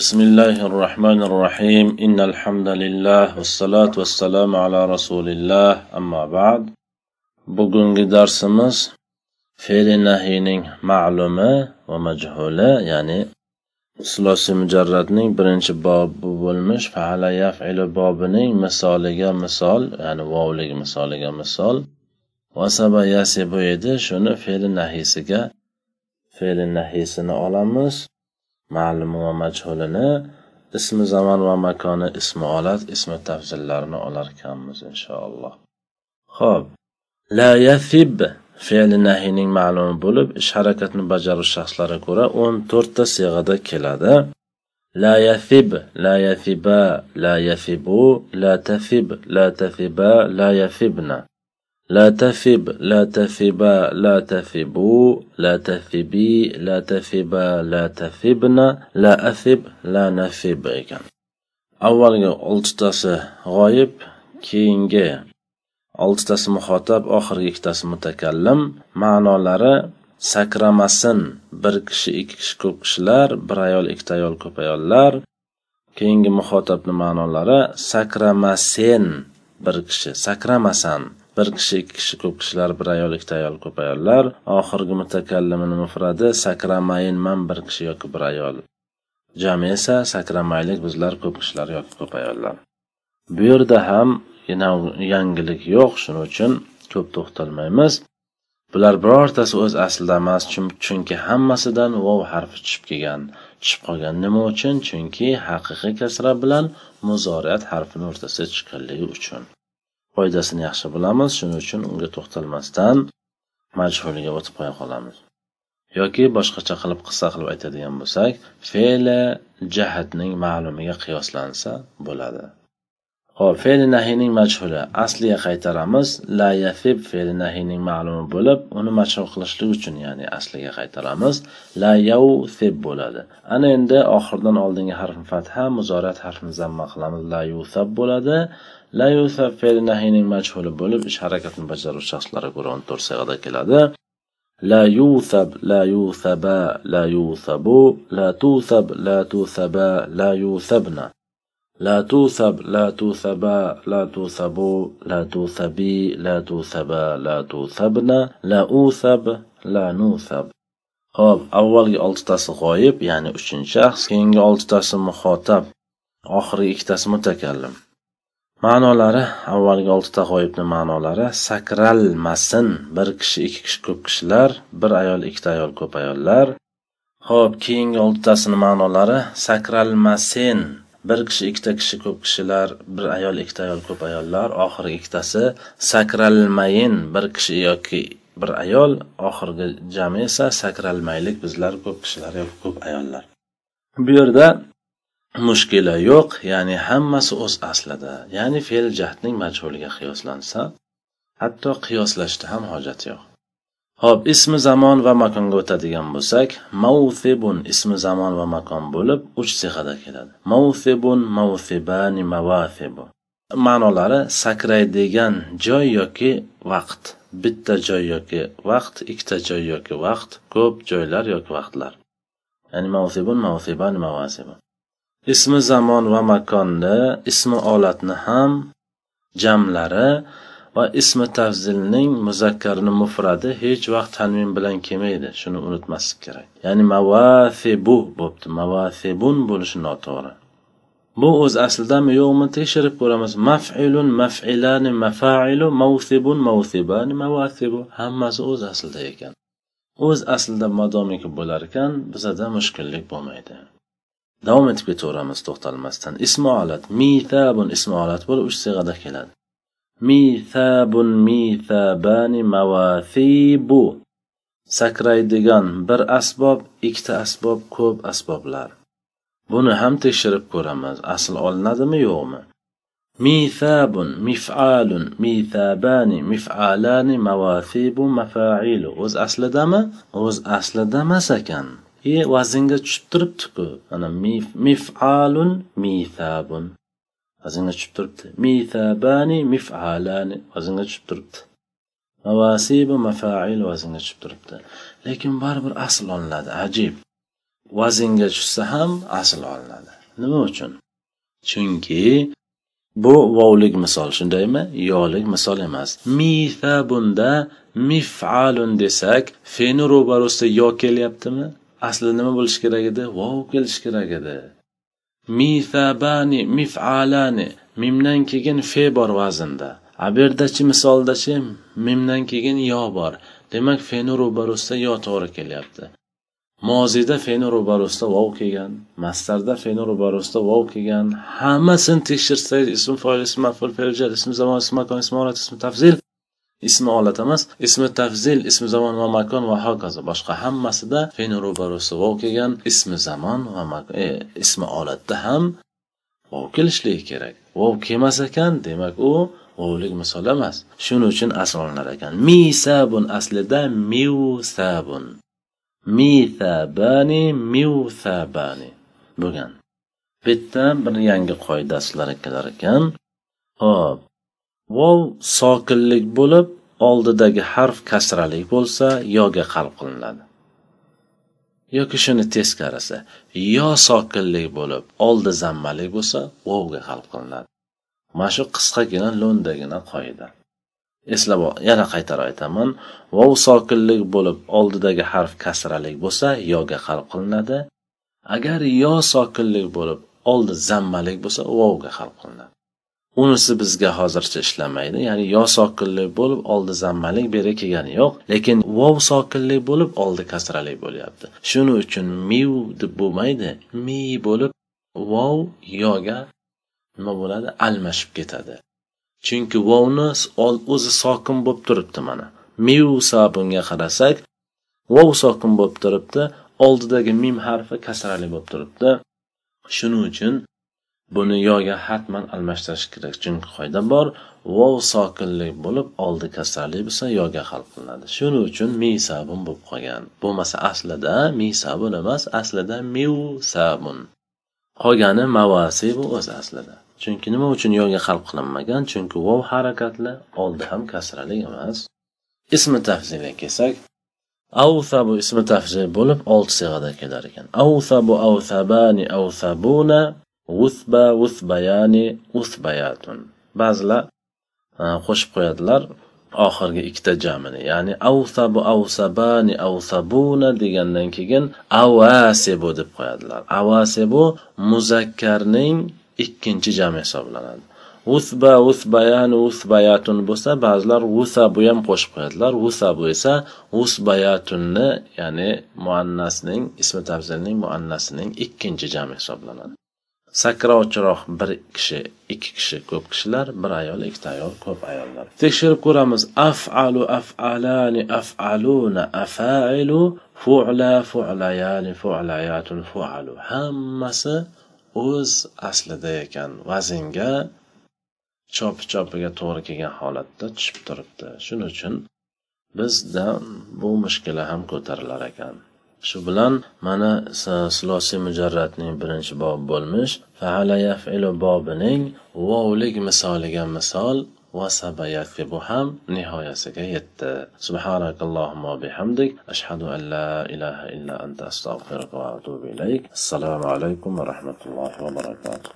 بسم الله الرحمن الرحيم إن الحمد لله والصلاة والسلام على رسول الله أما بعد bugungi darsimiz fe'li nahiyning ma'lumi va majhuli ya'ni sulosi mujarradning birinchi bobi bo'lmish faala yafilu bobining misoliga misol ya'ni vovlik misoliga misol vasaba yasibu edi shuni fe'li nahiysiga fe'li nahiysini olamiz Ma'lumi va majhulini ismi zamon va makoni ismi olat ismi tafzillarini olarkanmiz inshaalloh. Ho'p la yafib fe'li nahiyning ma'lumi bo'lib ish harakatni bajaruvchi shaxslarga ko'ra o'n to'rtta siyg'ada keladi. La yafib la yafiba la yafibu la tafib la tafiba la yafibna لا تفب لا تفبا لا تفبوا لا تفبي لا تفبا لا تفبنا لا أثب لا نفب ekan avvalgi oltitasi g'oyib keyingi oltitasi muhotab oxirgi ikkitasi mutakallim ma'nolari sakramasin bir kishi ikki kishi ko'p kishilar bir ayol ikkita ayol ko'p ayollar keyingi muhotabni ma'nolari sakramasen bir kishi sakramasan Bir kishi ikki kishi ko'p kishilar bir ayol ikkita ayol ko'p ayollar. Oxirgi mutakallimini mufradi sakramayinman bir kishi yoki bir ayol. Jami esa sakramaylik bizlar ko'p kishilar yoki ko'p ayollar. Bu yerda ham yangilik yo'q shuning uchun ko'p to'xtalmaymiz. Bular birortasi o'z aslida emas chunki hammasidan vov harfi tushib kelgan. Tushib qolgan nima uchun? Chunki haqiqiy kasra bilan muzoriyat harfini o'rtasiga chiqqanligi uchun. Foydasini yaxshi bilamiz shuning uchun unga to'xtalmasdan majhuliga o'tib qo'ya qolamiz. Yoki boshqacha qilib qissa qilib aytadigan bo'lsak fe'li jahatning ma'lumiga qiyoslansa bo'ladi. Ho'p fe'li nahiyning majhuli asliga qaytaramiz. La yafib fe'li nahiyning ma'lumi bo'lib uni majhul qilishlik uchun ya'ni asliga qaytaramiz. La yavfib bo'ladi. Ana endi oxiridan oldingi harfni fatha muzorat harfini zamma qilamiz. La yusab bo'ladi. La yusab fe'li nahiyning majhuli bo'lib ish harakatini bajaruvchi shaxslarga ko'ra o'n to'rt sig'ada keladi. La yusab la yusaba la yusabu la tusab la tusaba la yusabna. لا توثب لا توثبا لا توثبوا لا توثبي لا توثبا لا توثبنا لا أوثب لا نوثب Xo'p, avvalgi oltitasi g'oyib, ya'ni uchinchi shaxs, keyingi oltitasi muxotab, oxirgi ikkitasi mutakallim. Ma'nolari avvalgi oltita g'oyibni ma'nolari sakralmasin, bir kishi, ikki kishi ko'p kishilar, bir ayol, ikkita ayol ko'p ayollar. Xo'p, keyingi oltitasini ma'nolari sakralmasin, Bir kishi ikkita kishi ko'p kishilar bir ayol ikkita ayol ko'p ayollar oxirgi ikkitasi sakralmayin bir kishi yoki bir ayol oxirgi jami esa sakralmaylik bizlar ko'p kishilar yoki ko'p ayollar. Bu yerda mushkila yo'q ya'ni hammasi o'z aslida. Ya'ni fe'l jahdning majhuliga qiyoslansa hatto qiyoslashda ham hojat yo'q. Xo'p, ismi zamon va makonga o'tadigan bo'lsak, mawthibun ismi zamon va makon bo'lib 3 siyg'ada keladi. Mawthibun, mawthibani, mawathibu. Ma'nolari sakraydigan joy yoki vaqt. Bitta joy yoki vaqt, ikkita joy yoki vaqt, ko'p joylar yoki vaqtlar. Ya'ni mawthibun, mawthibani, mawathibu. Ismi zamon va makonni, ismi olatni ham jamlari va ismi tafzilning muzakkarini mufradi hech vaqt tanvin bilan kelmaydi. Shuni unutmaslik kerak. Ya'ni mavafibu bo'pti. Mavathibun bo'lishi noto'g'ri. Bu o'z aslidami yo'qmi tekshirib ko'ramiz. Maf'ilun maf'ilani mafailu mavsibun mavsibani mavasibu. Hammasi o'z aslida ekan. O'z aslida madomiki bo'lar ekan bizada mushkullik bo'lmaydi. Davom etib ketaveramiz to'xtalmasdan. Ismi olat mithabun ismi olat bo'lib uch sig'ada keladi. Mithabun mithabani mavathibu sakraydigan bir asbob ikkita asbob ko'p asboblar. Buni ham tekshirib ko'ramiz. Asl olinadimi yo'qmi? Mithabun mif'alun mithabani mif'alani mavathibu mafailu o'z aslidami? O'z aslida emas ekan. E vaznga tushib turibdiku. Mana mif'alun mithabun vaznga tushib turibdi. Mithabani mif'alani vaznga tushib turibdi. Mavasibu mafail vaznga tushib turibdi. Lekin baribir asl olinadi ajib. Vaznga tushsa ham asl olinadi. Nima uchun? Chunki bu vovlik misol shundaymi? Yolik misol emas. Mitha bunda mifalun desak feni ro'barusida yo kelyaptimi? Asli nima bo'lishi kerak edi? Vov kelishi kerak edi. Mithabani mifalani mimdan keyin fe bor vaznda. A bu yerdachi misoldachi mimdan keyin yo bor. Demak feni ro'barusida yo to'g'ri kelyapti. Moziyda feni ro'barusida vov kelgan mastarda feni ro'barusida vov kelgan. Hammasini tekshirsangiz ism foil ism maful fe'l ism zamon ism makon ism olat ism tafzil ismi olat emas ismi tafzil ismi zamon va makon va hokazo. Boshqa hammasida feni ro'barusi vov kelgan ismi zamon va e, ismi olatda ham vov kelishligi kerak. Vov kelmas ekan demak u vovlik misol emas. Shuning uchun asl olinar ekan. Misabun aslida miusabun. Mithabani miusabani. Bo'lgan. Bu yerda bir yangi qoida sizlarga kelar ekan. Ho'p. Vov sokinlik bo'lib oldidagi harf kasralik bo'lsa yoga qalb qilinadi. Yoki shuni teskarisi yo sokinlik bo'lib oldi zammalik bo'lsa vovga qalb qilinadi. Mana shu qisqagina lo'ndagina qoida. Eslab yana qaytarib aytaman. Vov sokinlik bo'lib oldidagi harf kasralik bo'lsa yoga qalb qilinadi. Agar yo sokinlik bo'lib oldi zammalik bo'lsa vovga qalb qilinadi. Unisi bizga hozircha ishlamaydi. Ya'ni yo sokinlik bo'lib oldi zammalik beri kelgani yo'q. Lekin vov sokinlik bo'lib oldi kasralik bo'lyapti. Shuning uchun miu deb bo'lmaydi. Mi bo'lib vov yoga nima bo'ladi? Almashib ketadi. Chunki vovni o'zi sokin bo'lib turibdi mana. Miu sabunga qarasak vov sokin bo'lib turibdi oldidagi mim harfi kasrali bo'lib turibdi. Shuning uchun buni yoga hatman almashtirish kerak. Chunki qoida bor. Vov sokinlik bo'lib oldi kasrali bo'lsa yoga hal qilinadi. Shuning uchun mi sabun bo'lib qolgan. Bo'lmasa aslida mi sabun emas aslida miu sabun. Qolgani mavasi bu o'zi aslida. Chunki nima uchun yoga xalq qilinmagan? Chunki vov harakatli oldi ham kasrali emas. Ismi tafzilga kelsak avsabu ismi tafzil bo'lib olti sig'ada kelar ekan. Avsabu avsabani avsabuna usba usbayani usbayatun. Ba'zilar e, qo'shib qo'yadilar oxirgi ikkita jamini. Ya'ni avsabu avsabani avsabuna degandan keyin avasibu deb qo'yadilar. Avasibu muzakkarning ikkinchi jami hisoblanadi. Usba usbayan usbayatun bo'lsa ba'zilar vusabu ham qo'shib qo'yadilar. Vusabu esa usbayatunni ya'ni muannasning ismi tafzilning muannasining ikkinchi jami hisoblanadi. Sakrovchiroq bir kishi ikki kishi ko'p kishilar bir ayol ikkita ayol ko'p ayollar. Tekshirib ko'ramiz. Afalu afalani afaluna afailu fu'la fu'layani fu'layatun fu'alu. Hammasi o'z aslida ekan. Vaznga chopi chopiga to'g'ri kelgan holatda tushib turibdi. Shuning uchun bizda bu mushkula ham ko'tarilar ekan. shu bilan mana silosiy mujarratning birinchi bobi bo'lmish faala yafilu bobining vovlik misoliga misol وسب يثب هم نهاية سكيت سبحانك اللهم وبحمدك أشهد أن لا إله إلا أنت أستغفرك وأتوب إليك السلام عليكم ورحمة الله وبركاته